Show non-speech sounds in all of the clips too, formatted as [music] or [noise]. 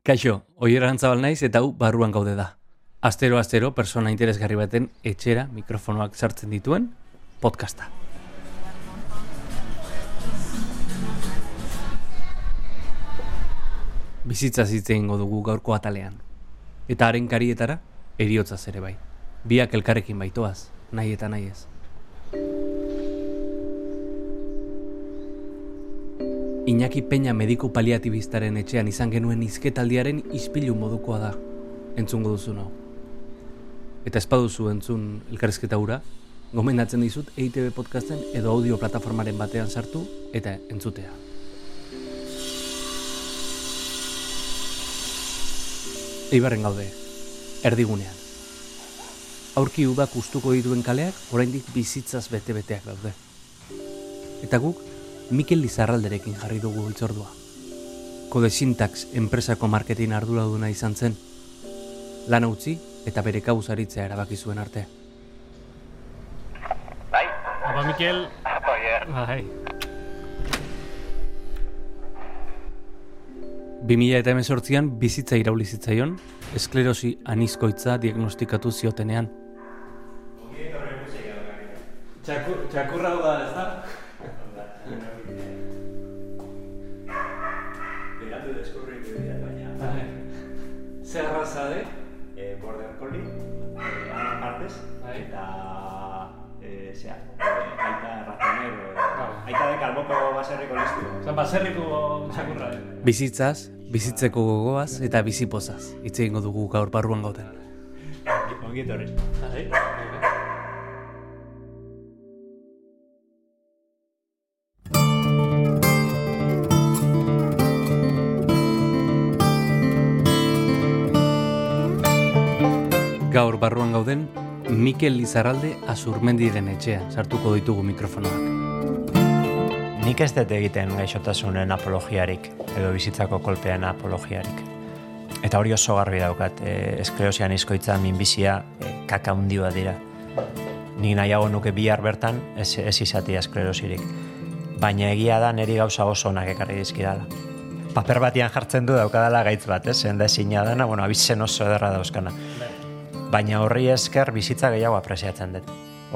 Kaixo, oier antzabal naiz eta hau barruan gaude da. Astero astero persona interesgarri baten etxera mikrofonoak sartzen dituen podcasta. Bizitza hitz egingo dugu gaurko atalean. Eta haren karietara, eriotzaz ere bai. Biak elkarrekin baitoaz, nahi eta nahi ez. Iñaki Peña mediku paliatibistaren etxean izan genuen izketaldiaren ispilu modukoa da, entzungo duzu no. Eta espaduzu entzun elkarrezketa hura, gomendatzen dizut EITB podcasten edo audio plataformaren batean sartu eta entzutea. Eibarren gaude, erdigunean. Aurki udak ustuko dituen kaleak, oraindik bizitzaz bete-beteak daude. Eta guk, Mikel Lizarralderekin jarri dugu itzordua. Kode Syntax enpresako marketing arduraduna izan zen. Lan utzi eta bere kabuz aritzea erabaki zuen arte. Bai, Apa, Mikel? apa ya. Bai. 2018an bizitza irauli zitzaion, esklerosi anizkoitza diagnostikatu ziotenean. Txakurra da, Zer raza de? eh, Border Collie, eh, Ana Martes, Bai. eta eh, zea, eh, aita ratonero, Claro. eh, aita de kalboko baserriko listu. Osa, baserriko txakurra. eh? Bizitzaz, bizitzeko gogoaz eta bizipozaz. Hitz egingo dugu gaur barruan gauden. Ongi etorri. Mikel Lizarralde azurmendiren etxean sartuko ditugu mikrofonoak. Nik ez dut egiten gaixotasunen apologiarik, edo bizitzako kolpean apologiarik. Eta hori oso garbi daukat, e, esklerosian izkoitza minbizia e, kaka hundioa dira. Nik nahiago nuke bihar bertan ez, ez izatea esklerosirik. Baina egia da niri gauza oso onak ekarri dizkidala. Paper batian jartzen du daukadala gaitz bat, ez? Zenda ezina dana, bueno, abizen oso ederra dauzkana. Baina horri esker bizitza gehiago apresiatzen dut.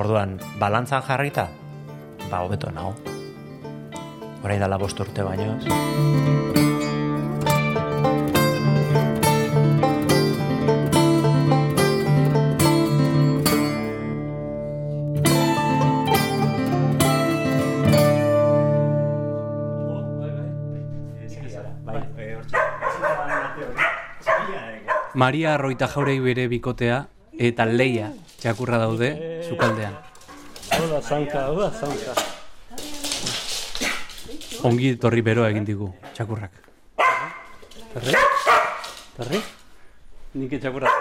Orduan, balantzan jarrita, ba, hobeto nago. Orain dela bost urte baino, ez? Maria Arroita jaurei bere bikotea eta leia txakurra daude sukaldean. Da, zanka, da, zanka. Ongi etorri beroa egin digu txakurrak. Perri? Perri? Nik txakurra.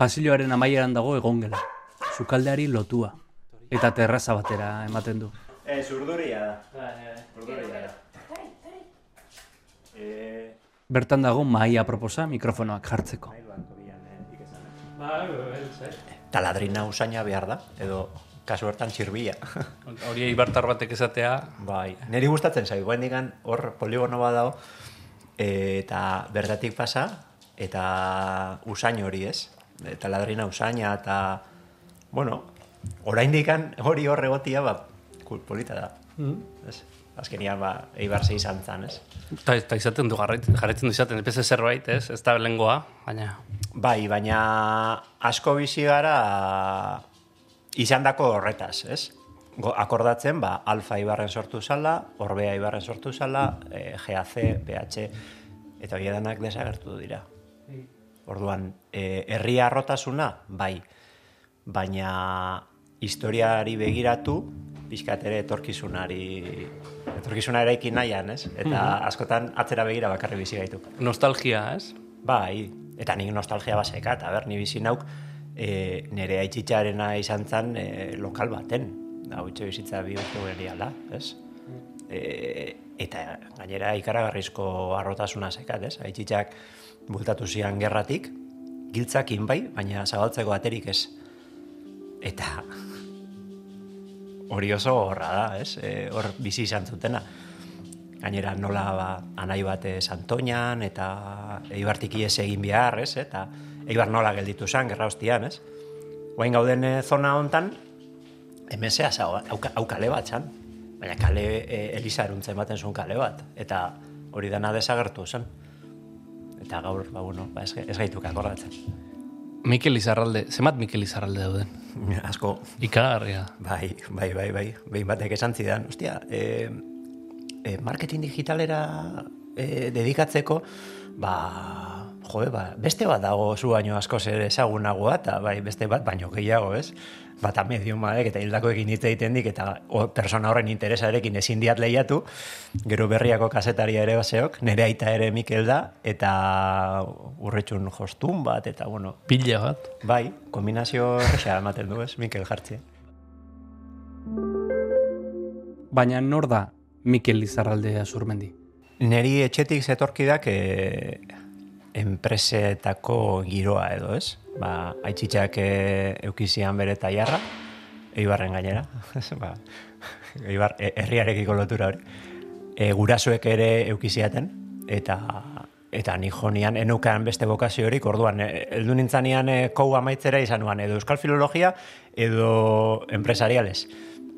Pasilloaren amaieran dago egongela. Sukaldeari lotua. Eta terraza batera ematen du. Eh, zurduria da. Zurduria da. Eh, Bertan dago mahaia proposa mikrofonoak jartzeko. Bai. Taladrina usaina behar da, edo kasu hortan txirbia. [laughs] Hori eibartar batek esatea, bai, niri gustatzen zaigu, guen hor poligono bat dago, eh, eta bertatik pasa, eta usain hori ez. Taladrina usaina, eta, bueno, oraindik hori hor egotia, ba, kul- polita da. Ez? Azkenian, ba, eibar zei izan zan, ez? eta, eta izaten du jarraitzen, jarraitzen du izaten, ez zerbait, ez? Ez da lengoa, baina... Bai, baina asko bizi gara izan dako horretaz, ez? Go, akordatzen, ba, alfa ibarren sortu zala, orbea ibarren sortu zala, e, GAC, PH, eta hori edanak desagertu dira. Orduan, e, herri arrotasuna, bai, baina historiari begiratu, pixkat ere etorkizunari, etorkizuna eraikin nahian, ez? Eta askotan atzera begira bakarri bizi gaitu. Nostalgia, ez? Bai, eta nik nostalgia baseka, eta ber, ni bizi nauk, e, nire aitzitxarena izan zen e, lokal baten. Hau itxe bizitza bi urte geriala, ez? E, eta gainera ikaragarrizko arrotasuna zekat, ez? Aitzitxak bultatu zian gerratik, giltzak bai, baina zabaltzeko aterik ez. Eta hori oso horra da, ez? E, hor bizi izan zutena. gainera nola ba, anai bat Santoñan, eta Eibartik ies egin behar, ez? Eta Eibar nola gelditu zen, gerra hostian, ez? Guain gauden eh, zona hontan, MSA hau, hau kale bat zan, baina kale e, Elisa eruntzen baten zuen kale bat, eta hori dena desagertu zen. Eta gaur, ba, bueno, ba, ez, ez gaituk akordatzen. Mikel Izarralde, zemat Mikel Izarralde dauden? Asko, Ikagarria. bai, bai, bai, bai, behin batek esan zidan, ostia, e, e, marketing digitalera e, dedikatzeko, ba, joe, ba, beste bat dago zu baino asko zer ezagunagoa, eta bai, beste bat baino gehiago, ez? Bata mediumaek eta hildakoekin hitz egiten dik, eta o, persona horren interesarekin ezin diat lehiatu, gero berriako kasetaria ere baseok, nire aita ere Mikel da, eta urretxun jostun bat, eta bueno, Pila bat. bai, kombinazio erresa ematen du, ez, Mikel jartzi. Baina nor da Mikel Izarralde azurmendi? Neri etxetik zetorkidak e, enpresetako giroa edo, ez? Ba, aitzitxak e, eukizian bere taiarra, eibarren gainera, [laughs] ba, eibar, e, herriarekiko lotura hori. E, gurasoek ere eukiziaten, eta eta ni jonian enukan beste bokaziorik, orduan, e, heldu nintzanean e, kou amaitzera izan nuan, edo euskal filologia, edo empresariales.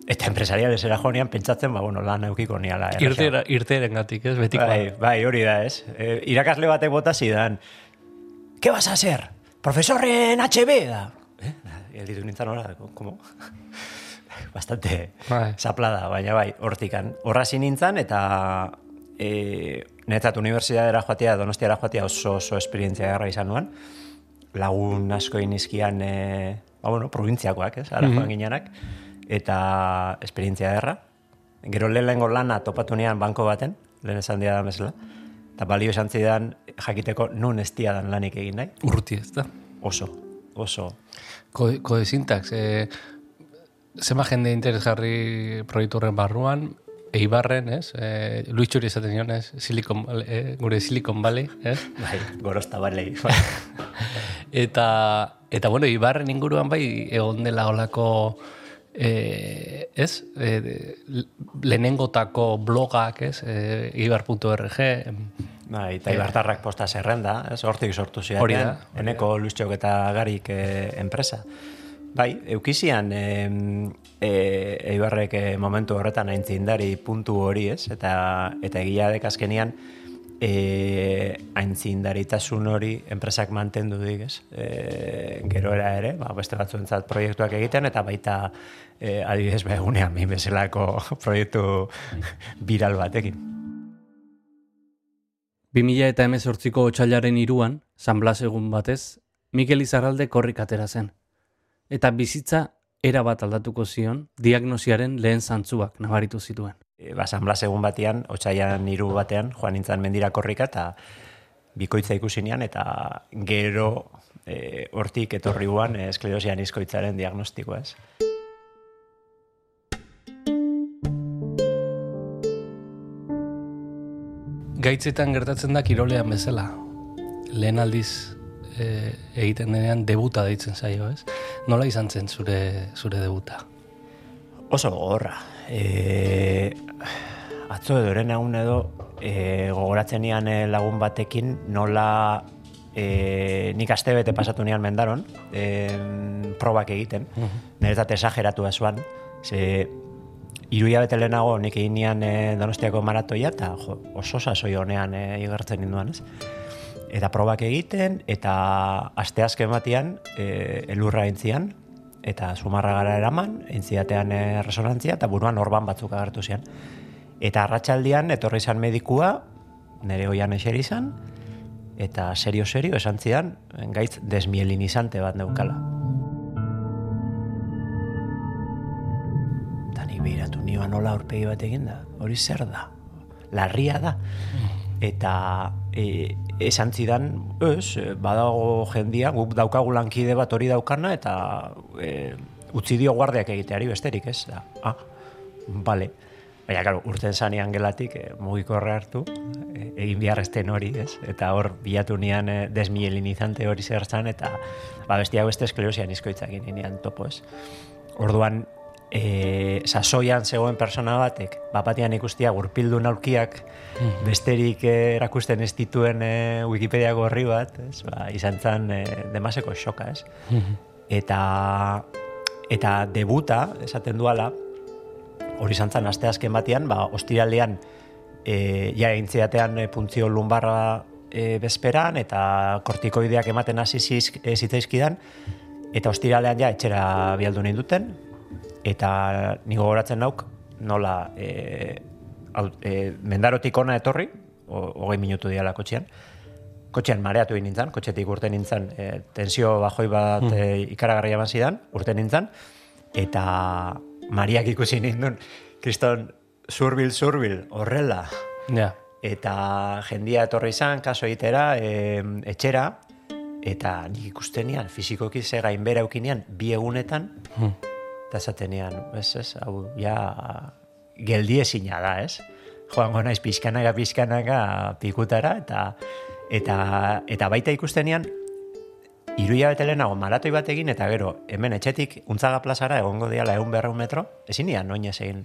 Eta empresariales era jonian pentsatzen, ba, bueno, lan eukiko niala. erraza. Irtera, irteren gatik, ez? Betikoa. Bai, bai, hori da, ez? E, irakasle batek bota zidan, ¿qué vas a hacer? Profesorren HB da. Eh? Elditu nintzen hori, como? [laughs] Bastante Bai. zaplada, baina bai, hortikan. Horrazi nintzen, eta e, netzat unibertsitatera joatea, donostiara joatea oso, oso esperientzia garra izan nuen. Lagun asko inizkian, e, ba, bueno, provintziakoak, ez? Ara joan ginenak. Eta esperientzia erra. Gero lehenengo lana topatu nean banko baten, lehen esan dia da mesela. Eta balio esan zidan jakiteko nun ez dan lanik egin nahi. Urruti, ez da? Oso, oso. Kode, kode syntax, e, zema jende interes jarri proiektu horren barruan, Eibarren, ez? E, Luis Txuri esaten nion, ez? Silicon, e, gure Silicon Valley, ez? [laughs] Bai, gorosta balei. [laughs] Eta, eta bueno, Ibarren inguruan bai egon dela olako e, ez? E, lehenengotako blogak, ez? E, ibar.org em, Bai, eta ibartarrak posta zerrenda, ez? Hortik sortu zidaten. Hori da, hori Eneko Luistxok eta Garik eh, enpresa. Bai, eukizian e, e, Eibarrek eh, momentu horretan aintzindari puntu hori, ez? Eta, eta egia dek azkenian e, aintzindaritasun hori enpresak mantendu dik, ez? E, gero era ere, ba, beste batzuentzat proiektuak egiten, eta baita e, adibidez ba, egunean min bezalako proiektu viral batekin. 2000 eta emezortziko otxailaren iruan, San Blas egun batez, Mikel Izarralde korrik atera zen. Eta bizitza era bat aldatuko zion, diagnosiaren lehen zantzuak nabaritu zituen. e, ba, San Blas egun batean, otxaian hiru batean, joan nintzen mendira korrika, eta bikoitza ikusinean, eta gero e, hortik etorri guan e, esklerosian izkoitzaren diagnostikoa ez. Gaitzetan gertatzen da kirolean bezala. Lehen aldiz e, egiten denean debuta deitzen zaio, ez? Nola izan zen zure, zure debuta? Oso gogorra. E, atzo edo eren egun edo e, gogoratzen nian lagun batekin nola e, nik aste bete pasatu nian mendaron e, probak egiten. Niretzat esageratua zuan. Ze hiru hilabete lehenago nik egin nian e, donostiako maratoia eta jo, oso sasoi honean e, igartzen ninduan ez. Eta probak egiten, eta asteazken batean e, elurra intzian, eta sumarra gara eraman, intziatean e, resonantzia, eta buruan orban batzuk agertu zian. Eta arratsaldian etorri izan medikua, nire oian eseri izan, eta serio-serio esan zidan, gaitz desmielinizante bat neukala. Behiratu nioa nola aurpegi bat egin da, hori zer da, larria da. Eta e, esan zidan, ez, e, badago jendia, guk daukagu lankide bat hori daukana, eta e, utzi dio guardiak egiteari besterik, ez? Da, ah, bale. Baina, claro, urten zanean gelatik, e, mugikorra hartu, e, egin behar esten hori, ez? Eta hor, bilatu nian e, desmielinizante hori zer eta ba, bestiak beste esklerosian izkoitzak nian topo, ez? Orduan, e, sasoian zegoen persona batek, bapatian ikustia gurpildu naulkiak, besterik eh, erakusten ez dituen e, Wikipedia gorri bat, ez? Ba, izan zen e, demaseko xoka, ez? Eta, eta debuta, esaten duala, hori izan zen aste azken batean, ba, ostiraldean, e, ja egintziatean e, puntzio lumbarra e, bezperan, eta kortikoideak ematen hasi zitzaizkidan, eta ostiralean ja etxera bialdu ninduten, eta nigo goratzen nauk, nola e, au, e, mendarotik ona etorri, hogei minutu diala kotxean, kotxean mareatu egin nintzen, kotxetik urte nintzen, e, tensio bajoi bat e, ikaragarria eman zidan, urte nintzen, eta Mariak ikusi nindun, kriston zurbil, zurbil, horrela, Ja. eta jendia etorri izan, kaso egitera, e, etxera, eta nik ikustenian, fizikoki ze gainbera eukinean, bi egunetan, eta esatenean, ez, ez, hau, ja, geldi ezina da, ez? Joango naiz pixkanaga, pixkanaga pikutara, eta, eta, eta baita ikustenian, Iruia bete lehenago maratoi bat egin, eta gero, hemen etxetik, untzaga plazara, egongo diala egun berreun metro, ezin nian, oinez egin.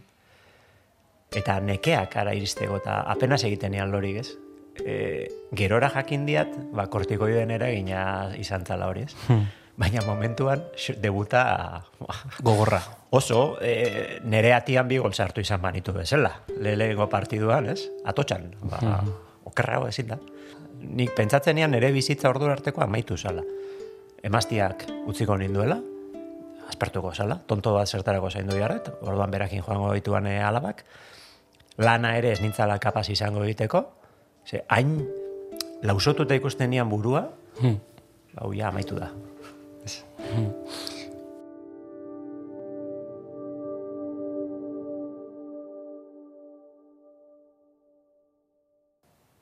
Eta nekeak ara iristeko, eta apenas egiten nian lorik, ez? E, gerora jakin diat, ba, kortikoiden ere egina izan zala hori, ez? Baina momentuan, debuta, Gogorra. oso, e, nere atian bi gol sartu izan banitu bezala. Lehenengo partiduan, ez? Atotxan, ba, okerrago ezin da. Nik pentsatzen nian nere bizitza ordu arteko amaitu zala. Emaztiak utziko ninduela, aspertuko zala, tonto bat zertarako zaindu jarret, orduan berakin joango dituan e, alabak, lana ere ez nintzala kapaz izango egiteko, ze hain lausotuta ikusten nian burua, hau ja amaitu da. Ez.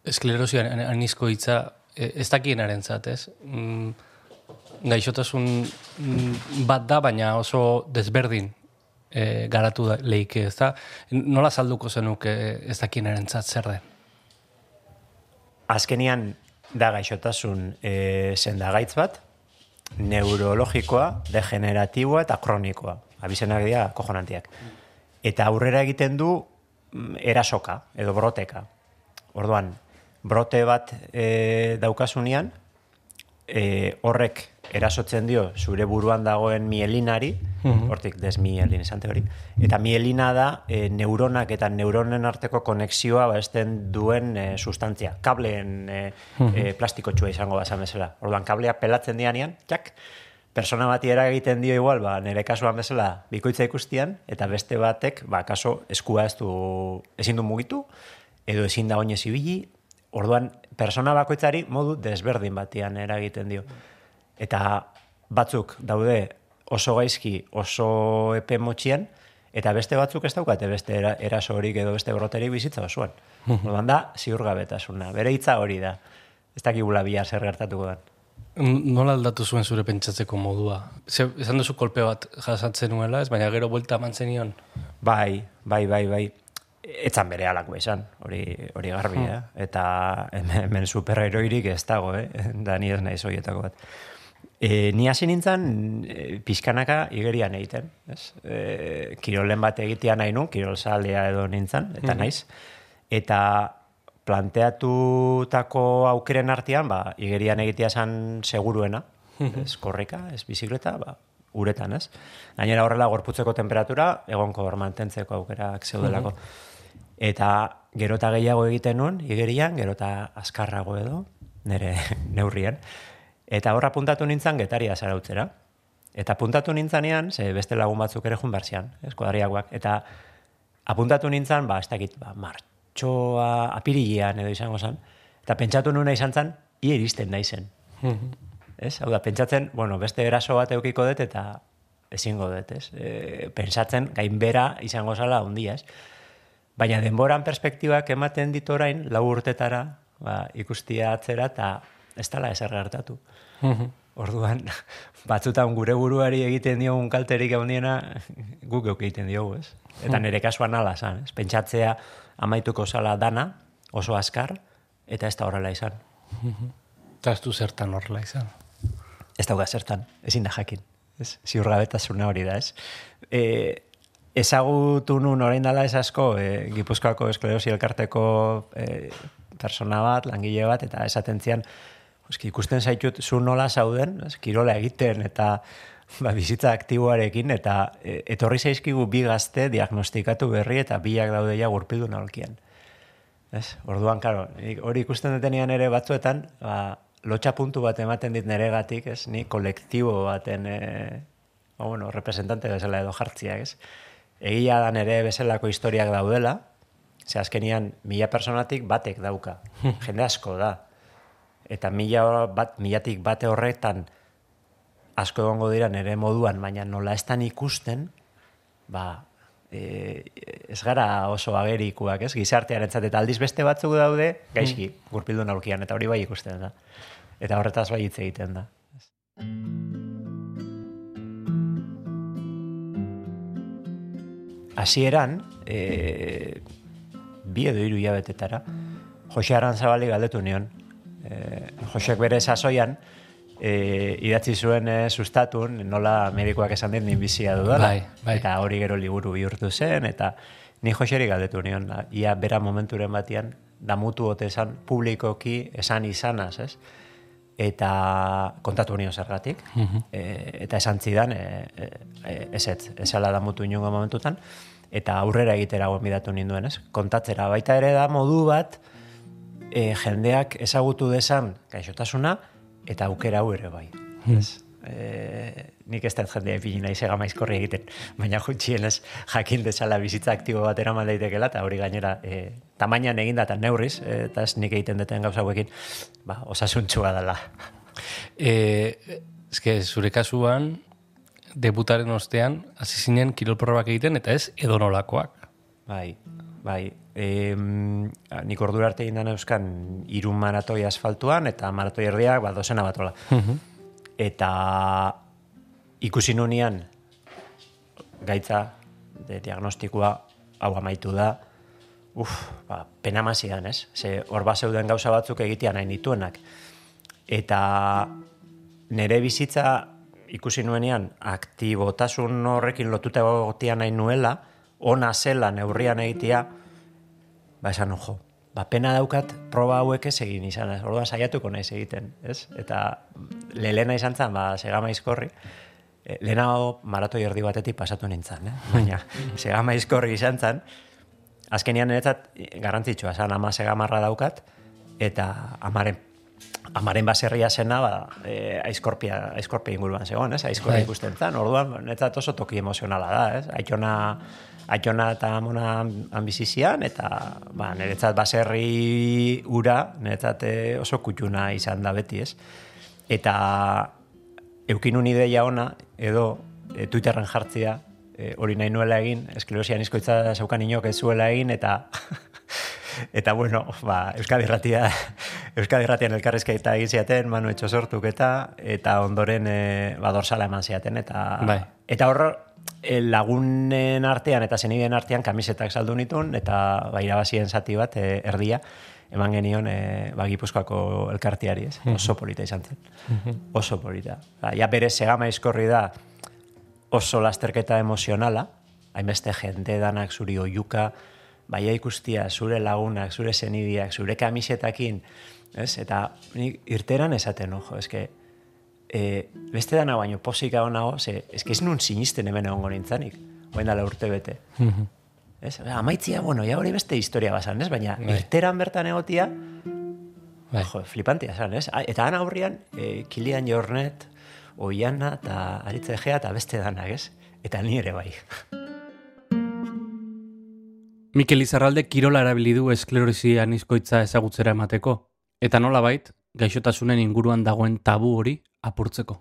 Esklerosi an- anizko hitza e, ez dakienaren zat, ez? Mm, gaixotasun mm, bat da, baina oso desberdin e, garatu da, leike, ez da? Nola salduko zenuke ez dakienaren zat zer den? Azkenian da gaixotasun e, sendagaitz bat, neurologikoa, degeneratiboa eta kronikoa. Abizenak dira kojonantiak. Eta aurrera egiten du mm, erasoka edo broteka. Orduan, brote bat e, daukasunean, e, horrek erasotzen dio zure buruan dagoen mielinari, hortik desmielin esante hori, eta mielina da e, neuronak eta neuronen arteko konexioa baesten duen e, sustantzia. Kableen e, e, plastikotxua izango basan bezala. Orduan, kablea pelatzen dianean, txak, persona bati eragiten dio igual, ba, nire kasuan bezala bikoitza ikustian, eta beste batek, ba, kaso eskua ez du, ezin du mugitu, edo ezin da oinez ibili, orduan, persona bakoitzari modu desberdin batian eragiten dio. Eta batzuk daude oso gaizki, oso epe motxian, eta beste batzuk ez daukate beste era, eraso horik edo beste broterik bizitza osoan. Orduan da, ziurgabetasuna. Bere hitza hori da. Ez dakigula bihar zer gertatuko da. Nola aldatu zuen zure pentsatzeko modua? Ze, esan duzu kolpe bat jasatzen nuela, ez? Baina gero buelta eman zenion. Bai, bai, bai, bai. Etzan bere alako izan, hori, hori garbi, eh? Eta hemen, hemen superheroirik ez dago, eh? [laughs] Da ni ez naiz horietako bat. E, ni hasi nintzen e, pixkanaka igerian egiten, ez? E, kirolen bat egitea nahi nun, kirolzalea edo nintzen, eta naiz. Eta planteatutako aukeren artean, ba, igerian egitea zan seguruena, ez korrika, ez bizikleta, ba, uretan, ez? Gainera horrela gorputzeko temperatura egonko hor mantentzeko aukerak zeudelako. Eta gero eta gehiago egiten nun, igerian, gero eta azkarrago edo, nire [laughs] neurrien. Eta horra puntatu nintzen getaria zarautzera. Eta puntatu nintzanean, ze beste lagun batzuk ere jun berzian, eskuadriakoak. Eta apuntatu nintzen, ba, ez dakit, ba, martxoa, apirilean edo izango zen. Eta pentsatu nuna izan zen, ia iristen naizen. Ez? Hau da, pentsatzen, bueno, beste eraso bat eukiko dut eta ezingo dut, ez? E, pentsatzen, gainbera izango zala hundia, ez? Baina denboran perspektibak ematen dit orain, lau urtetara, ba, ikustia atzera eta ez dala ezer gertatu. Orduan, [laughs] batzutan gure buruari egiten diogun kalterik handiena guk euk egiten diogu, ez? Eta nire kasuan ala zan, ez? Pentsatzea amaituko zala dana, oso azkar, eta ez da horrela izan. Eta ez du zertan horrela izan. Ez dauka zertan, ezin da jakin. Ez? Ziurgabetasuna hori da, ez? E, ezagutu nun orain dala ez asko e, Gipuzkoako esklerosi elkarteko e, persona bat, langile bat, eta esaten zian, eski, ikusten zaitut zu nola zauden, ez, kirola egiten, eta ba, bizitza aktiboarekin, eta e, etorri zaizkigu bi gazte diagnostikatu berri, eta biak daude ja gurpildu nolkien. Ez? Orduan, karo, hori ikusten detenean ere batzuetan, ba, lotxa puntu bat ematen dit neregatik, ez? Ni kolektibo baten, e, ba, bueno, representante bezala edo jartzia, ez? egia dan ere bezalako historiak daudela, ze azkenian mila personatik batek dauka, [laughs] jende asko da. Eta mila bat, milatik bate horretan asko egongo dira nere moduan, baina nola estan ikusten, ba, e, ez gara oso agerikuak, ez? Gizartearen eta aldiz beste batzuk daude, gaizki, gurpildu naulkian, eta hori bai ikusten da. Eta horretaz bai hitz egiten da. hasieran, e, bi edo hiru hilabetetara, Jose Arantzabali galdetu nion. E, Joseak bere sasoian, e, idatzi zuen e, sustatun, nola medikoak esan dit bizia dudala. Bai, bai. Eta hori gero liburu bihurtu zen, eta ni Joseri galdetu nion, ia bera momenturen batian, damutu ote esan publikoki esan izanaz, ez? eta kontatu nio zergatik, uh eta esan zidan, e, e, e, ez ez, ez da mutu inungo momentutan, eta aurrera egitera bidatu ninduen, ez? Kontatzera, baita ere da modu bat, e, jendeak ezagutu desan gaixotasuna, eta aukera hau ere bai. Hmm. Ez? E, nik ez dut jendea epini nahi zega maizkorri egiten, baina jutxien ez jakin dezala bizitza aktibo bat eraman daitekela, eta hori gainera e, tamainan eginda eta neurriz, eta ez nik egiten duten gauza hauekin, ba, osasuntxua dela. E, ezke, zure kasuan, debutaren ostean, hasi zinen kirolprobak egiten, eta ez edonolakoak. Bai, bai. E, nik ordu arte egin euskan irun maratoi asfaltuan, eta maratoi erdiak, ba, dozena bat ola. Mhm. Eta ikusi nunian, gaitza, de diagnostikoa, hau amaitu da, uf, ba, pena mazidan, ez? Ze hor zeuden gauza batzuk egitean nahi nituenak. Eta nere bizitza ikusi nuenean aktibotasun horrekin lotuta egotia nahi nuela, ona zela neurrian egitea, ba esan ojo, ba pena daukat proba hauek ez egin izan, orduan saiatuko naiz egiten, ez? Eta lelena izan zen, ba, segama izkorri, e, lehenago maratoi erdi batetik pasatu nintzen, eh? [laughs] baina segama izkorri izan zen, azkenian niretzat garrantzitsua, zan ama segamarra daukat, eta amaren amaren baserria zena, ba, e, aizkorpia, aizkorpia inguruan zegoen, ez? Aizkorpia bai. ikusten zan, orduan, netzat oso toki emozionala da, ez? Aitona, aitona eta amona ambizizian, eta ba, niretzat baserri ura, niretzat e, oso kutxuna izan da beti, ez? Eta eukinun ideia ona, edo e, Twitterren jartzia, e, hori nahi nuela egin, esklerosian izkoitza zaukan inok ez zuela egin, eta [laughs] eta bueno, ba, Euskadi Ratia, [laughs] Euskadi Ratian elkarrizkeita egin ziaten, manu etxo sortuk eta, eta ondoren e, ba, dorsala eman ziaten, eta, bai. eta hor, lagunen artean eta zeniden artean kamisetak saldu nitun, eta ba, irabazien zati bat, e, erdia, eman genion e, ba, gipuzkoako elkartiari, ez? oso polita izan zen. Oso polita. Ba, ja bere segama izkorri da oso lasterketa emozionala, hainbeste jende danak zuri oiuka, baia ikustia, zure lagunak, zure zenidiak, zure kamisetakin, ez? Eta nik irteran esaten, ojo, eske, e, beste dana baino posika honago, ze, eske ez nun sinisten hemen egongo nintzanik, oen dala urte bete. Mhm. ez? Amaitzia, bueno, ja hori beste historia basan, ez? Baina bai. irteran bertan egotia, bai. jo, flipantia zan, ez? Eta ana aurrian, e, Kilian Jornet, Oiana eta Aritze Egea eta beste danak, ez? Eta ni ere bai. Mikel Izarralde kirola erabili du esklerosi anizkoitza ezagutzera emateko. Eta nola bait, gaixotasunen inguruan dagoen tabu hori apurtzeko.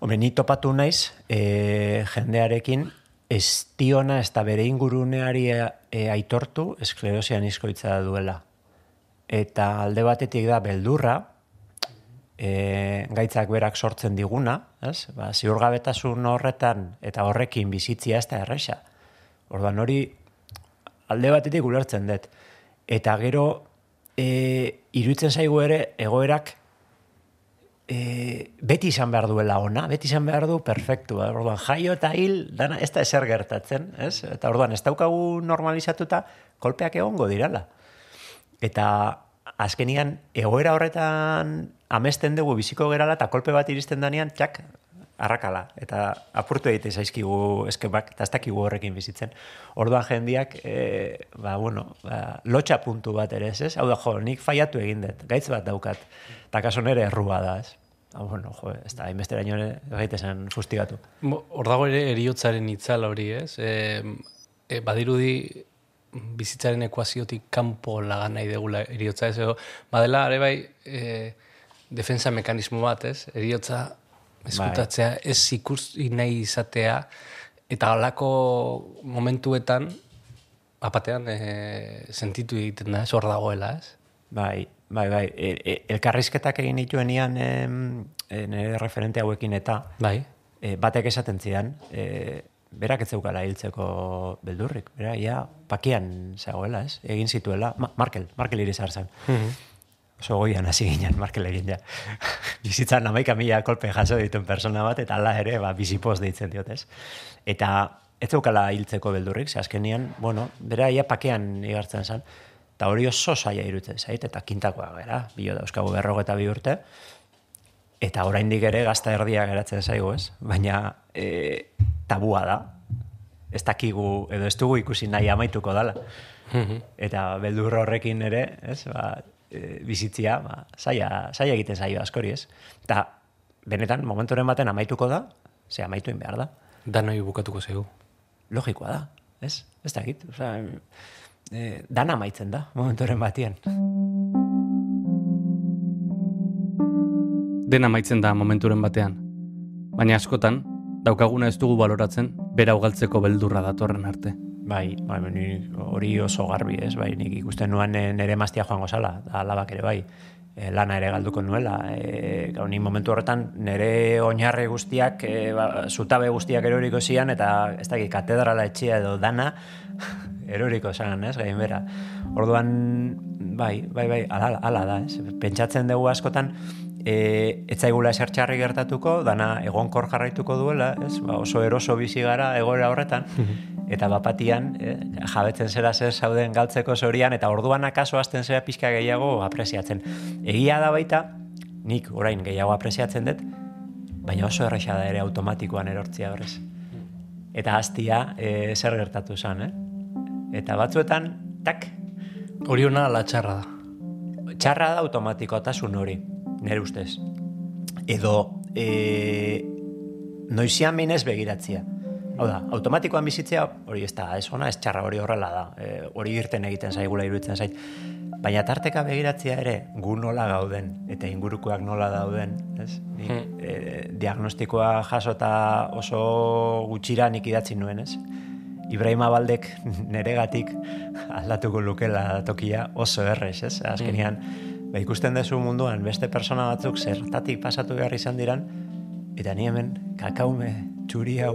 Home, ni topatu naiz, e, jendearekin, ez diona ez da bere inguruneari e, aitortu esklerosi anizkoitza duela. Eta alde batetik da beldurra, e, gaitzak berak sortzen diguna, ez? Ba, ziurgabetasun horretan eta horrekin bizitzia ez da erresa. Orduan hori alde batetik ulertzen dut. Eta gero, e, iruditzen zaigu ere, egoerak e, beti izan behar duela ona, beti izan behar du perfektu. eh? Orduan, jaio eta hil, dana ez da eser gertatzen, ez? Eta orduan, ez daukagu normalizatuta, kolpeak egongo dirala. Eta azkenian, egoera horretan amesten dugu biziko gerala, eta kolpe bat iristen danean, txak, arrakala. Eta apurtu egite zaizkigu eskepak, eta ez dakigu horrekin bizitzen. Orduan jendiak, e, ba, bueno, ba, lotxa puntu bat ere, ez? Hau da, jo, nik faiatu egin dut, gaitz bat daukat. Eta kaso nere errua da, ez? Ah, bueno, jo, ez da, inbesteraino ere gaitezen fustigatu. Hor dago ere eriotzaren itzal hori, ez? E, e, badirudi bizitzaren ekuaziotik kanpo lagan nahi degula eriotza, ez? Badela, are bai, e, defensa mekanismo bat, ez? Eriotza eskutatzea, ez ikusi nahi izatea, eta halako momentuetan, apatean, e, sentitu egiten da, ez hor dagoela, ez? Bai, bai, bai. E, e, elkarrizketak egin nituenean em, e, nire referente hauekin eta Bai. e, batek esaten zidan, e, berak ez zeukala hiltzeko beldurrik. Bera, ja, pakian zegoela, ez? Egin zituela. Ma, Markel, Markel irizar zen. Oso goian hasi ginen, Markel egin ja. [laughs] Bizitzan amaika mila kolpe jaso dituen persona bat, eta ala ere, ba, bizipoz deitzen diot, ez? Eta ez zeukala hiltzeko beldurrik, ze azkenian, bueno, bera ia pakean igartzen zen, eta hori oso saia irutzen zait, eta kintakoa gara, bilo dauzkagu berrogo eta bi urte, eta oraindik ere gazta erdia geratzen zaigu, ez? Baina e, tabua da, ez dakigu, edo ez dugu ikusi nahi amaituko dala. Eta beldur horrekin ere, ez, ba, e, bizitzia, ba, saia, saia egiten zaio askori, ez? Eta benetan, momenturen baten amaituko da, ze amaitu in behar da. Danoi bukatuko zegu. Logikoa da, ez? Ez da egit, osea, e, dana amaitzen da, momenturen batean. Dena maitzen da momenturen batean. Baina askotan, daukaguna ez dugu baloratzen, bera ugaltzeko beldurra datorren arte. Bai, bai, ni hori oso garbi, ez? Bai, nik ikusten nuan eh, nere maztia joango zala, da alabak ere bai. E, lana ere galduko nuela. E, gau, ni momentu horretan nere oinarre guztiak, e, ba, zutabe guztiak eroriko zian, eta ez dakit, katedrala etxea edo dana, eroriko zan, ez, gainbera. Orduan, bai, bai, bai, ala, ala da, ez. Pentsatzen dugu askotan, e, etzaigula eser txarri gertatuko, dana egonkor jarraituko duela, ez, ba, oso eroso bizi gara egoera horretan, [laughs] eta bapatian eh, jabetzen zera zer zauden galtzeko zorian, eta orduan akaso hasten zera pixka gehiago apresiatzen. Egia da baita, nik orain gehiago apresiatzen dut, baina oso erresa da ere automatikoan erortzia horrez. Eta hastia e, zer gertatu zen, eh? Eta batzuetan, tak, Hori ona ala txarra da. txarra da automatikotasun hori, nire ustez. Edo, e, noizian minez begiratzia. Hau da, automatikoan bizitzea hori ez da, ez ona, ez txarra hori horrela da. E, hori irten egiten zaigula iruditzen zait. Baina tarteka begiratzea ere, gu nola gauden, eta ingurukoak nola dauden, ez? Ni, e, diagnostikoa jasota oso gutxira nik idatzi nuen, ez? Ibrahima Baldek [laughs] neregatik aldatuko lukela tokia oso errez, ez? Azkenean, ba, ikusten duzu munduan beste persona batzuk zertatik pasatu behar izan diran, eta ni hemen kakaume txuri hau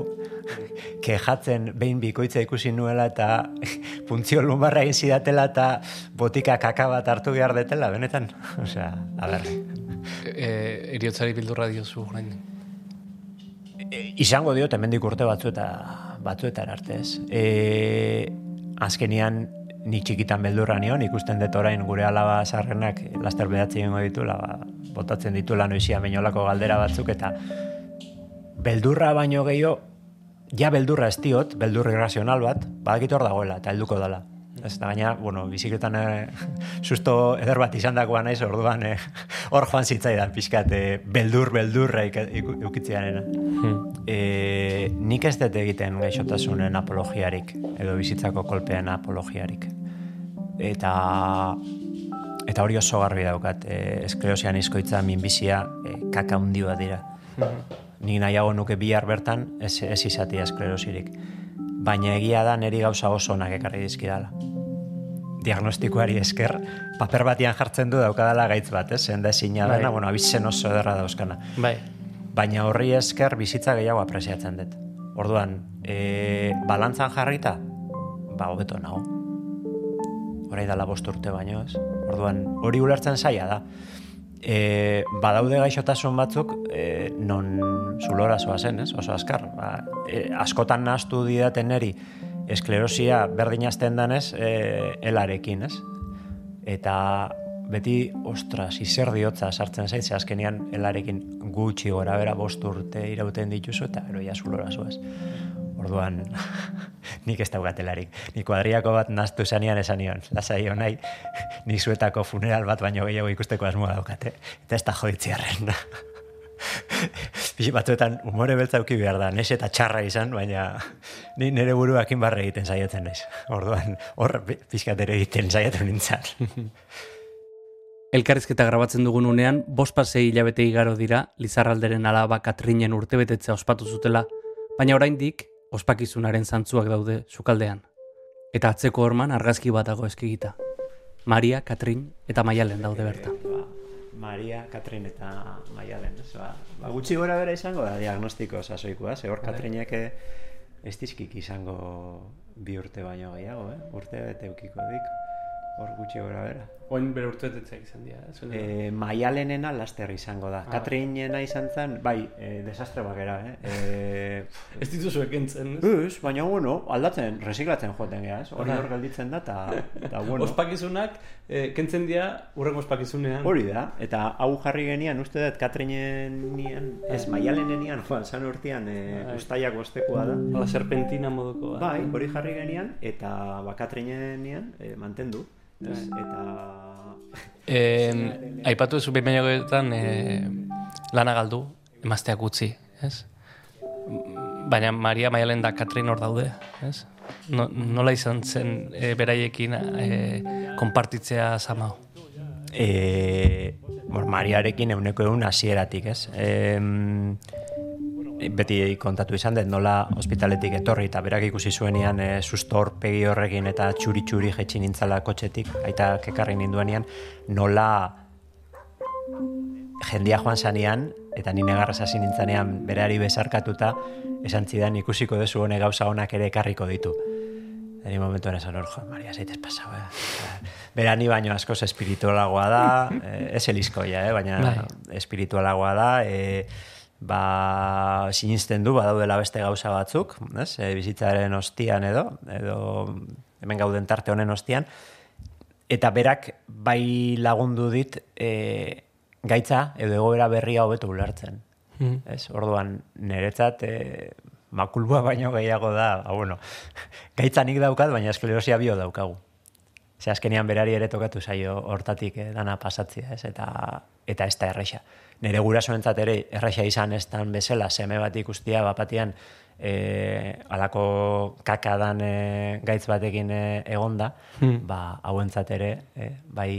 [laughs] kejatzen behin bikoitza ikusi nuela eta [laughs] puntzio lumbarra egin zidatela eta botika kaka bat hartu behar detela, benetan. Osea, a ber, E, eriotzari bildurra diozu orain. e, izango diot hemendik urte batzu eta batzuetan arte ez. E, azkenian ni txikitan beldurra nion, ikusten dut orain gure alaba sarrenak laster bedatzi egingo ditula, ba, botatzen ditula noizia meinolako galdera batzuk eta beldurra baino gehiago, ja beldurra ez diot, beldur irrazional bat, badakit hor dagoela, eta helduko dela. Ez da gaina, bueno, bizikletan eh, [laughs] susto eder bat izan dagoa naiz, orduan eh, [laughs] hor joan zitzaidan pixkat eh, beldur, beldurra iku- eukitzearena. E, nik ez dut egiten gaixotasunen apologiarik, edo bizitzako kolpean apologiarik. Eta eta hori oso garbi daukat, e, esklerosian izkoitza minbizia e, kaka hundi bat dira. Nik nahiago nuke bihar bertan ez, ez izatea esklerosirik. Baina egia da neri gauza oso onak ekarri dizkidala. Diagnostikoari esker, paper batian jartzen du daukadala gaitz bat, ez? Zenda ezina Bai. dena, bueno, abizen oso ederra dauzkana Bai. baina horri esker bizitza gehiago apresiatzen dut. Orduan, e, balantzan jarrita, ba, hobeto nago. Horai dala bost urte baino, ez? Orduan, hori ulertzen zaila da. E, badaude gaixotasun batzuk e, non zulora zen, ez? Oso azkar. Ba, e, askotan nahastu didaten eri esklerosia berdin azten danez e, elarekin, ez? Eta beti, ostras, izer diotza sartzen zait, ze azkenian elarekin gutxi gora bera bost urte irauten dituzu eta ero ja zulora zuaz. Orduan, [laughs] nik ez daukatelarik. Nik kuadriako bat naztu zanean esan nion. Lasai honai, [laughs] nik zuetako funeral bat baino gehiago ikusteko asmoa daukate. Eta ez da joditziarren. [laughs] Bixi batzuetan umore beltza uki behar da, nes eta txarra izan, baina ni nire buruakin barre egiten saiatzen naiz. Orduan, hor pixkat ere egiten saiatu nintzen. Elkarrizketa grabatzen dugun unean, bost pasei hilabete igaro dira, Lizarralderen alaba Katrinen urtebetetzea ospatu zutela, baina oraindik ospakizunaren zantzuak daude sukaldean. Eta atzeko horman argazki bat dago eskigita. Maria, Katrin eta Maialen daude berta. Ba, Maria, Katrin eta Maialen. Ez, ba, ba, gutxi gora bera izango da diagnostiko sasoikoa. Ze hor Bai. Katrinek ez dizkik izango bi urte baino gehiago, eh? urte bete ukiko dik. Hor gutxi gora bera. Oin bere urtetetzea izan dira. E, Maialenena laster izango da. Ah. Katrinena izan zen, bai, e, desastre bakera, eh? E, Ez dituzu ekentzen, ez? Ez, baina bueno, aldatzen, resiklatzen joaten gea, ez? Hori hor gelditzen da, eta, eta [laughs] bueno. Ospakizunak, eh, kentzen dira urrengo ospakizunean. Hori da, eta hau jarri genian, uste dut Katrinen nian, ez, maialen nian, joan, zan urtean, e, ustaiak bostekoa da. La serpentina moduko. Bai, hori jarri genian, eta ba, Katrinen nian, e, mantendu. Ez? Eta... Eh, aipatu zu behin baino eh, lana galdu, emazteak utzi, ez? Baina Maria Maialen da Katrin hor daude, ez? No, nola izan zen e, beraiekin e, konpartitzea zamau? E, bueno, Mariarekin euneko egun hasieratik, ez? E, beti kontatu izan dut nola ospitaletik etorri eta berak ikusi zuenean e, susto horpegi horrekin eta txuri-txuri jetxi nintzala kotxetik, aita kekarri ninduenean, nola jendia joan zanean, eta ni negarrez hasi nintzanean berari bezarkatuta, esan zidan ikusiko dezu hone gauza honak ere ekarriko ditu. Eri momentuan esan hor, jo, Maria, zaitez pasau, eh? Bera ni baino askoz espiritualagoa da, eh, ez elizkoia, eh? baina Bai. espiritualagoa da, eh, ba, sinisten du, badaudela beste gauza batzuk, ez? E, bizitzaren ostian edo, edo hemen gauden tarte honen ostian, eta berak bai lagundu dit e, gaitza edo egoera berria hobeto ulertzen. Mm. Ez, orduan, niretzat, e, makulbua baino gehiago da, ba, bueno, [laughs] gaitza nik daukat, baina esklerosia bio daukagu. Ze azkenean berari ere tokatu zaio hortatik eh, dana pasatzia, ez? Eta, eta ez da erraixa. Nire gurasoentzat ere erraixa izan ez dan bezala, seme bat ikustia bapatian e, alako kakadan e, gaitz batekin e, egonda, ba, hauentzat ere, e, bai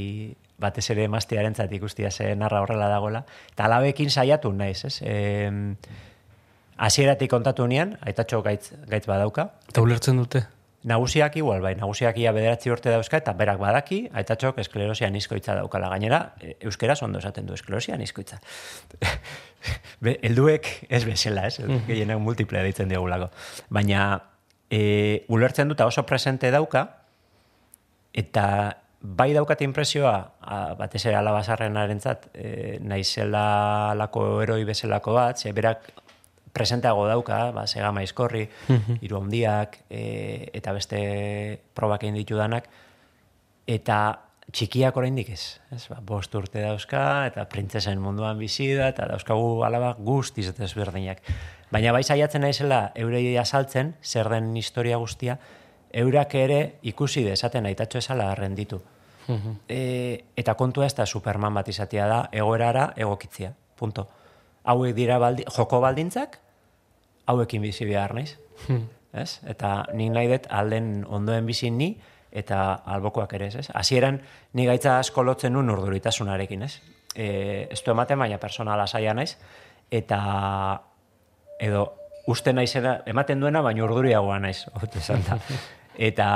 batez ere emaztearentzat ikustia ze narra horrela dagoela, eta alabekin saiatu naiz, ez? E, hasieratik kontatu nian, aitatxo gaitz, gaitz badauka, Eta ulertzen dute? Nagusiak igual, bai, nagusiak ia bederatzi urte dauzka, eta berak badaki, aitatxok esklerosia nizkoitza daukala. Gainera, e, euskeraz ondo esaten du esklerosia nizkoitza. [laughs] Be, elduek ez bezala, ez? Gehienak multiple deitzen diogulako. Baina, e, ulertzen duta oso presente dauka, eta bai daukat impresioa, a, batez ere alabazarren arentzat, e, naizela lako eroi bezalako bat, ze berak presenteago dauka, ba, sega maizkorri, hiru handiak, e, eta beste probak egin ditudanak, eta txikiak oraindik ez. ez ba, bost urte dauzka, eta printzesen munduan bizi da, eta dauzkagu alaba guztiz eta ezberdinak. Baina bai saiatzen naizela eurei azaltzen, zer den historia guztia, eurak ere ikusi dezaten aitatxo esala renditu. e, eta kontua ez da Superman bat izatea da, egoerara egokitzia. Punto. Hauek dira baldi, joko baldintzak, hauekin bizi behar naiz. ez? Eta nik nahi dut alden ondoen bizi ni, eta albokoak ere ez, ez? Hasieran ni gaitza asko lotzen nun urduritasunarekin, ez? E, ez du ematen, baina personala saia naiz, eta edo uste naizena, ematen duena, baina urduriagoa naiz, [laughs] hobeto esan da. eta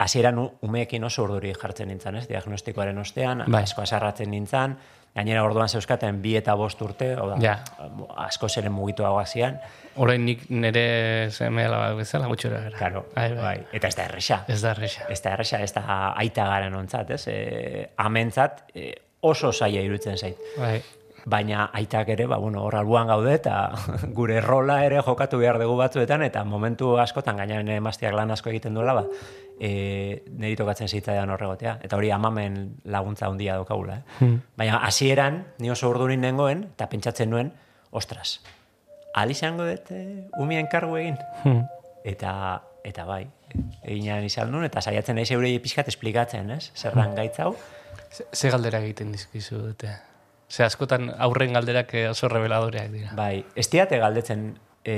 hasieran umeekin oso urduri jartzen nintzen, ez? Diagnostikoaren ostean, Bai. asko asarratzen nintzen, gainera orduan zeuskaten bi eta bost urte, hau da, Ja. asko zeren mugituagoa zian, Orain nik nire seme alaba bezala gutxora gara. Claro, Bai, bai. bai. Eta ez da erresa. Ez da erresa. Ez da erresa, ez da aita garen ontzat, ez? E, amentzat, e, oso zaila irutzen zait. Bai. Baina aitak ere, ba, bueno, hor albuan gaude eta [laughs] gure rola ere jokatu behar dugu batzuetan eta momentu askotan gainean emaztiak lan asko egiten duela, ba, e, niri tokatzen zitzaidan horregotea. Eta hori amamen laguntza handia daukagula. Eh? Hmm. Baina hasieran ni oso urdurin nengoen eta pentsatzen nuen, ostras, ali izango dut umien kargu egin. Hmm. Eta, eta bai, eginan izan nuen, eta saiatzen naiz eurei pixkat esplikatzen, ez? Zerran gaitz hau. Ze, ze galdera egiten dizkizu dute? Ze askotan aurren galderak eh, oso reveladoreak dira. Bai, ez diate galdetzen e,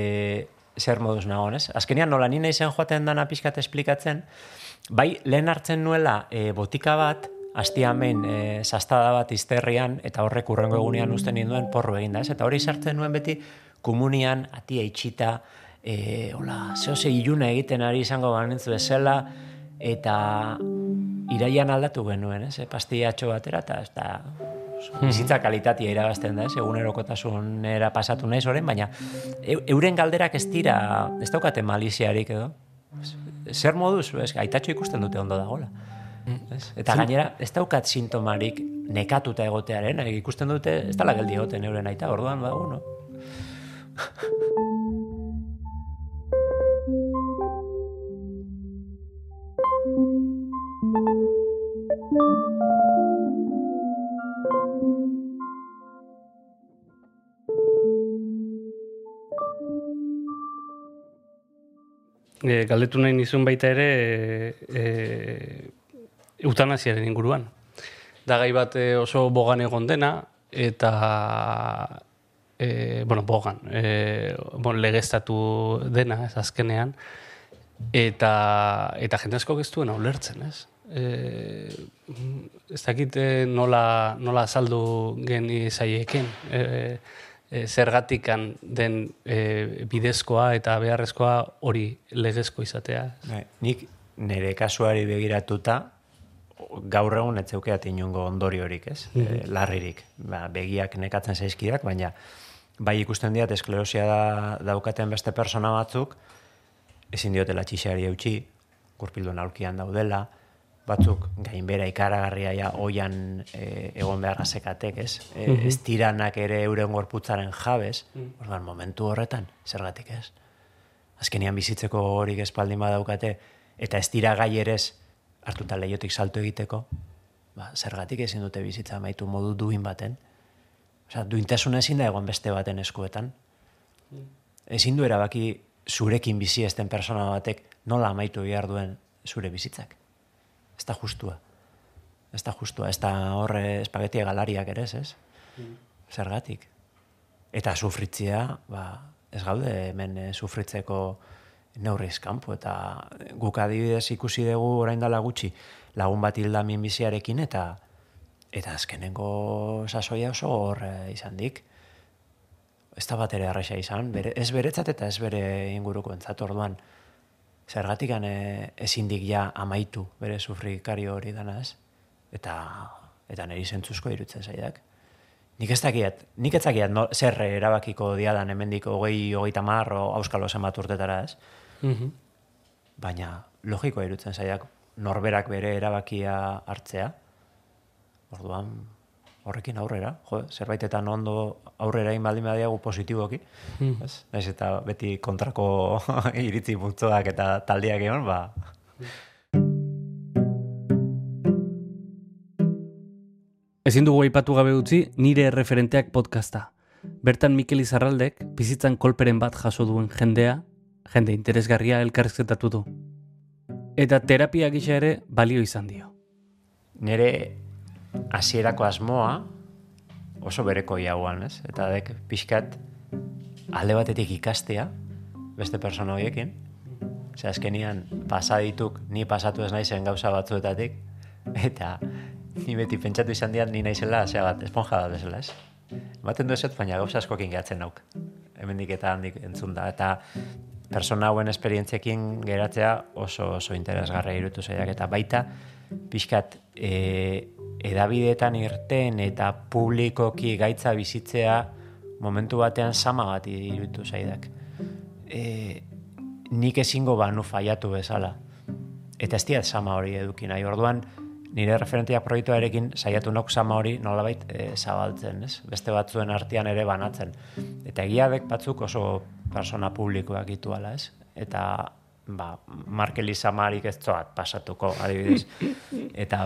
zer moduz nagoen, ez? Azkenean nola nina izan joaten dana pixkat esplikatzen, bai, lehen hartzen nuela e, botika bat, astiamen e, sastada bat izterrian, eta horrek urrengo egunean usten ninduen porru egin da, ez? Eta hori sartzen nuen beti komunian, atia itxita, e, hola, zehose iluna egiten ari izango banintzu bezala, eta iraian aldatu genuen, ez? E, pastillatxo batera, eta ez bizitza kalitatea irabazten da, ez? Egunerokotasunera pasatu naiz orain, baina eu- euren galderak ez dira, ez daukate maliziarik edo. Zer moduz, ez, aitatxo ikusten dute ondo dagola. Ez? Eta gainera, ez daukat sintomarik nekatuta egotearen, eh, ikusten dute, ez dala geldi egoten euren aita, orduan, ba, bueno. [laughs] E, galdetu nahi nizun baita ere e, eutanasiaren inguruan. Da gai bat e, oso bogan egon dena, eta e, bueno, bogan, e, bon, legeztatu dena, ez azkenean, eta, eta jende asko ez duena ulertzen, ez? E, ez dakit e, nola, nola azaldu geni zaieken, e, e, zergatikan den e, bidezkoa eta beharrezkoa hori legezko izatea. Bai, nik nire kasuari begiratuta, gaur egun ez zeukeat inongo ondoriorik, ez? E, larririk. Ba, begiak nekatzen zaizkidak, baina bai ikusten diat esklerosia da, daukaten beste persona batzuk, ezin diotela txixari eutxi, gurpilduen aulkian daudela, batzuk gainbera ikaragarria ja oian e, egon behar gazekatek, ez? E, Ez tiranak ere euren gorputzaren jabez, orduan momentu horretan, zergatik ez? azkenian bizitzeko horik espaldin badaukate, eta ez dira gai ere ez hartuta leiotik salto egiteko, ba, zergatik ezin dute bizitza amaitu modu duin baten. Osea, duintasuna ezin da egon beste baten eskuetan. Ezin du erabaki zurekin bizi esten persona batek nola amaitu behar duen zure bizitzak. Ez da justua. Ez da justua. Ez da horre espagetia galariak ere ez, ez? Zergatik. Eta sufritzea, ba, ez gaude hemen eh, sufritzeko neurriz kanpo eta guk adibidez ikusi dugu orain dela gutxi lagun bat hilda minbiziarekin eta eta azkenengo sasoia oso hor eh, izan dik. Ez da bat ere arraixa izan, bere, ez beretzat eta ez bere inguruko entzat orduan. Zergatik e, ezin dik ja amaitu bere sufrikario hori dana ez. Eta, eta niri zentzuzko irutzen zaidak. Nik ez dakiat, nik ez dakiat no, zer erabakiko diadan hemendik hogei, hogeita mar, o auskalo zenbat urtetara ez. Mhm. Baina logikoa irutzen zaidak norberak bere erabakia hartzea. Orduan, horrekin aurrera, jo, zerbaitetan ondo aurrera egin baldin badiagu positiboki, ez? Naiz eta beti kontrako [laughs] iritzi multzoak eta taldeak egon, ba, Ezin dugu aipatu gabe utzi nire erreferenteak podcasta. Bertan Mikel Izarraldek bizitzan kolperen bat jaso duen jendea, jende interesgarria elkarrizketatu du. Eta terapia gisa ere balio izan dio. nire hasierako asmoa oso bereko jauan, ez? Eta dek pixkat alde batetik ikastea beste persona horiekin. Osea, azkenian pasadituk ni pasatu ez naizen gauza batzuetatik eta ni beti pentsatu izan dian ni naizela, zera bat, esponja bat bezala, ez? Ematen du eset, baina gauza askokin gehatzen nauk. Hemendik eta handik entzun da. Eta persona hauen esperientziekin geratzea oso oso interesgarria irutu zaidak eta baita pixkat e, edabideetan irten eta publikoki gaitza bizitzea momentu batean sama bat irutu zaidak. E, nik ezingo banu faiatu bezala. Eta ez diat sama hori eduki nahi. Orduan, nire referentiak proiektuarekin saiatu nok sama hori nolabait e, zabaltzen, ez? Beste batzuen artean ere banatzen. Eta egiadek batzuk oso persona publikoak dituala, ez? Eta ba, Markel Izamarik ez zoat pasatuko, adibidez. [laughs] Eta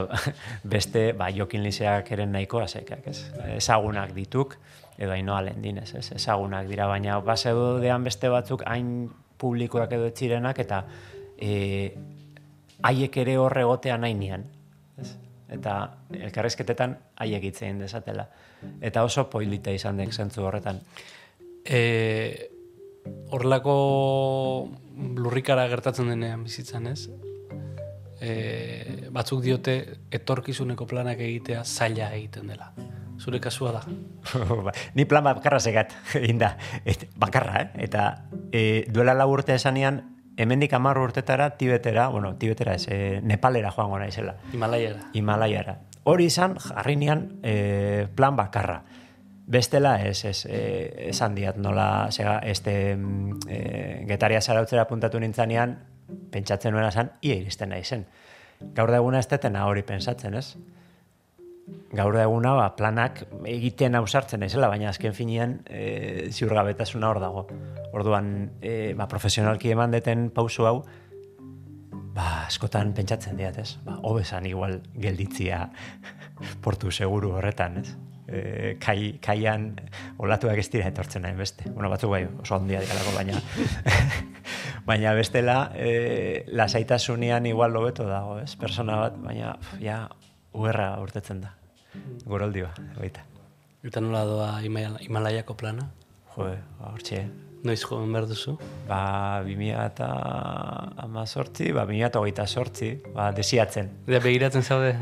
beste, ba, Jokin Lizeak eren nahiko azekak, ez? Ezagunak dituk, edo haino alendinez, ez? Ezagunak dira, baina base dean beste batzuk hain publikoak edo etxirenak, eta e, haiek ere horre gotea nahi nian. Ez? Eta elkarrezketetan haiek itzein desatela. Eta oso poilita izan dek zentzu horretan. E, horrelako lurrikara gertatzen denean bizitzan, ez? E, batzuk diote etorkizuneko planak egitea zaila egiten dela. Zure kasua da. [laughs] Ba, ni plan bakarra segat, inda. Et, bakarra, eh? Eta e, duela lau urte esanean, hemendik amarru urtetara, tibetera, bueno, tibetera ez, e, nepalera joango naizela. Himalaiara. Himalaiara. Hori izan, jarri nian, e, plan bakarra. Bestela ez, ez, e, esan diat nola, zega, este, e, getaria zarautzera puntatu nintzanean, pentsatzen nuena zan, ia iristen nahi zen. Gaur da eguna ez detena hori pensatzen, ez? Gaur da eguna, ba, planak egiten ausartzen naizela, baina azken finean e, ziurgabetasuna hor dago. Orduan, e, ba, profesionalki eman deten pausu hau, ba, askotan pentsatzen diat, ez? Ba, hobesan igual gelditzia [laughs] portu seguru horretan, ez? E, kai, kaian olatuak ez dira etortzen nahi beste. Bueno, batzuk bai, oso handia dialako, baina [laughs] baina bestela e, lasaitasunian igual lobeto dago, ez? Persona bat, baina ja uerra urtetzen da. Goroldi ba, baita. Eta nola doa Himalaiako plana? Jo, hortxe, Noiz joan behar duzu? Ba, 2000 eta amazortzi, ba, 2000 eta hogeita sortzi, ba, desiatzen. Ja, begiratzen zaude?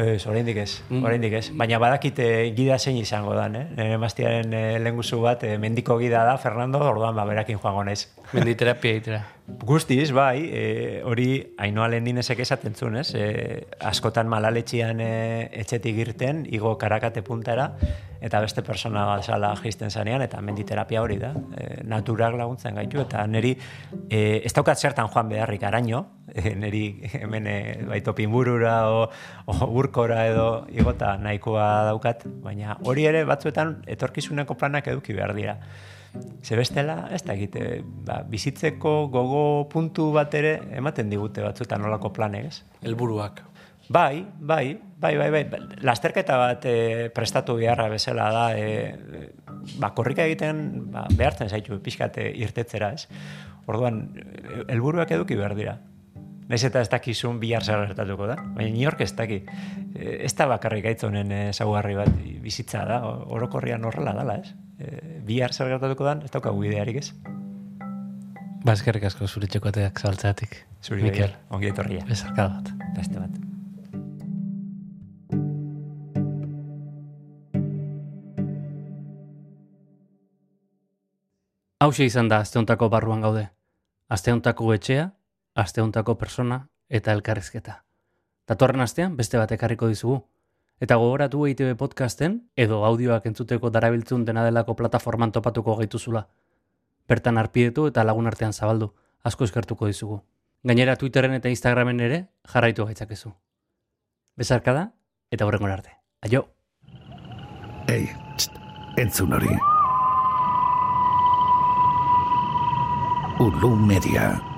Ez, oraindik ez, mm. oraindik ez. Baina badakite gida zein izango dan, eh? Nere maztiaren eh, lenguzu bat, eh, mendiko gida da, Fernando, orduan, ba, berakin joango naiz. Menditerapia itera. Guztiz, bai, e, hori hainoa lehen dinezek esaten zuen, ez? E, askotan malaletxian e, etxetik irten, igo karakate puntara, eta beste persona sala jisten zanean, eta menditerapia hori da. E, naturak laguntzen gaitu, eta neri e, ez daukat zertan joan beharrik araño, e, neri hemen e, baito pinburura o, o urkora edo igota nahikoa daukat, baina hori ere batzuetan etorkizuneko planak eduki behar dira. Zebestela, ez da egite, ba, bizitzeko gogo puntu bat ere ematen digute batzuetan nolako planek, ez? Elburuak. Bai, bai, bai, bai, bai. Lasterketa bat e, prestatu beharra bezala da, e, ba, korrika egiten ba, behartzen zaitu pixkate irtetzera, ez? Orduan, helburuak eduki behar dira. Naiz eta ez dakizun bihar zer gertatuko da, baina New ez daki. Ez da bakarrik aitzonen ezaugarri bat bizitza da, orokorrian horrela dala, ez? E, bihar zer gertatuko dan, ez daukagu idearik ez. Bazkerrik asko zure txokoteak zabaltzatik. Zuri Mikel. Ongi etorria. Bezarka bat. Beste bat. Hau izan da asteontako barruan gaude. Asteontako etxea, asteontako persona eta elkarrizketa. Datorren astean beste bat ekarriko dizugu. Eta gogoratu EITB podcasten edo audioak entzuteko darabiltzun dena delako plataforman topatuko gaituzula. Bertan arpidetu eta lagun artean zabaldu, asko eskertuko dizugu. Gainera Twitteren eta Instagramen ere jarraitu gaitzakezu. Bezarka da eta horrengon arte. Aio! Ei, txt, entzun hori. Ulu Media.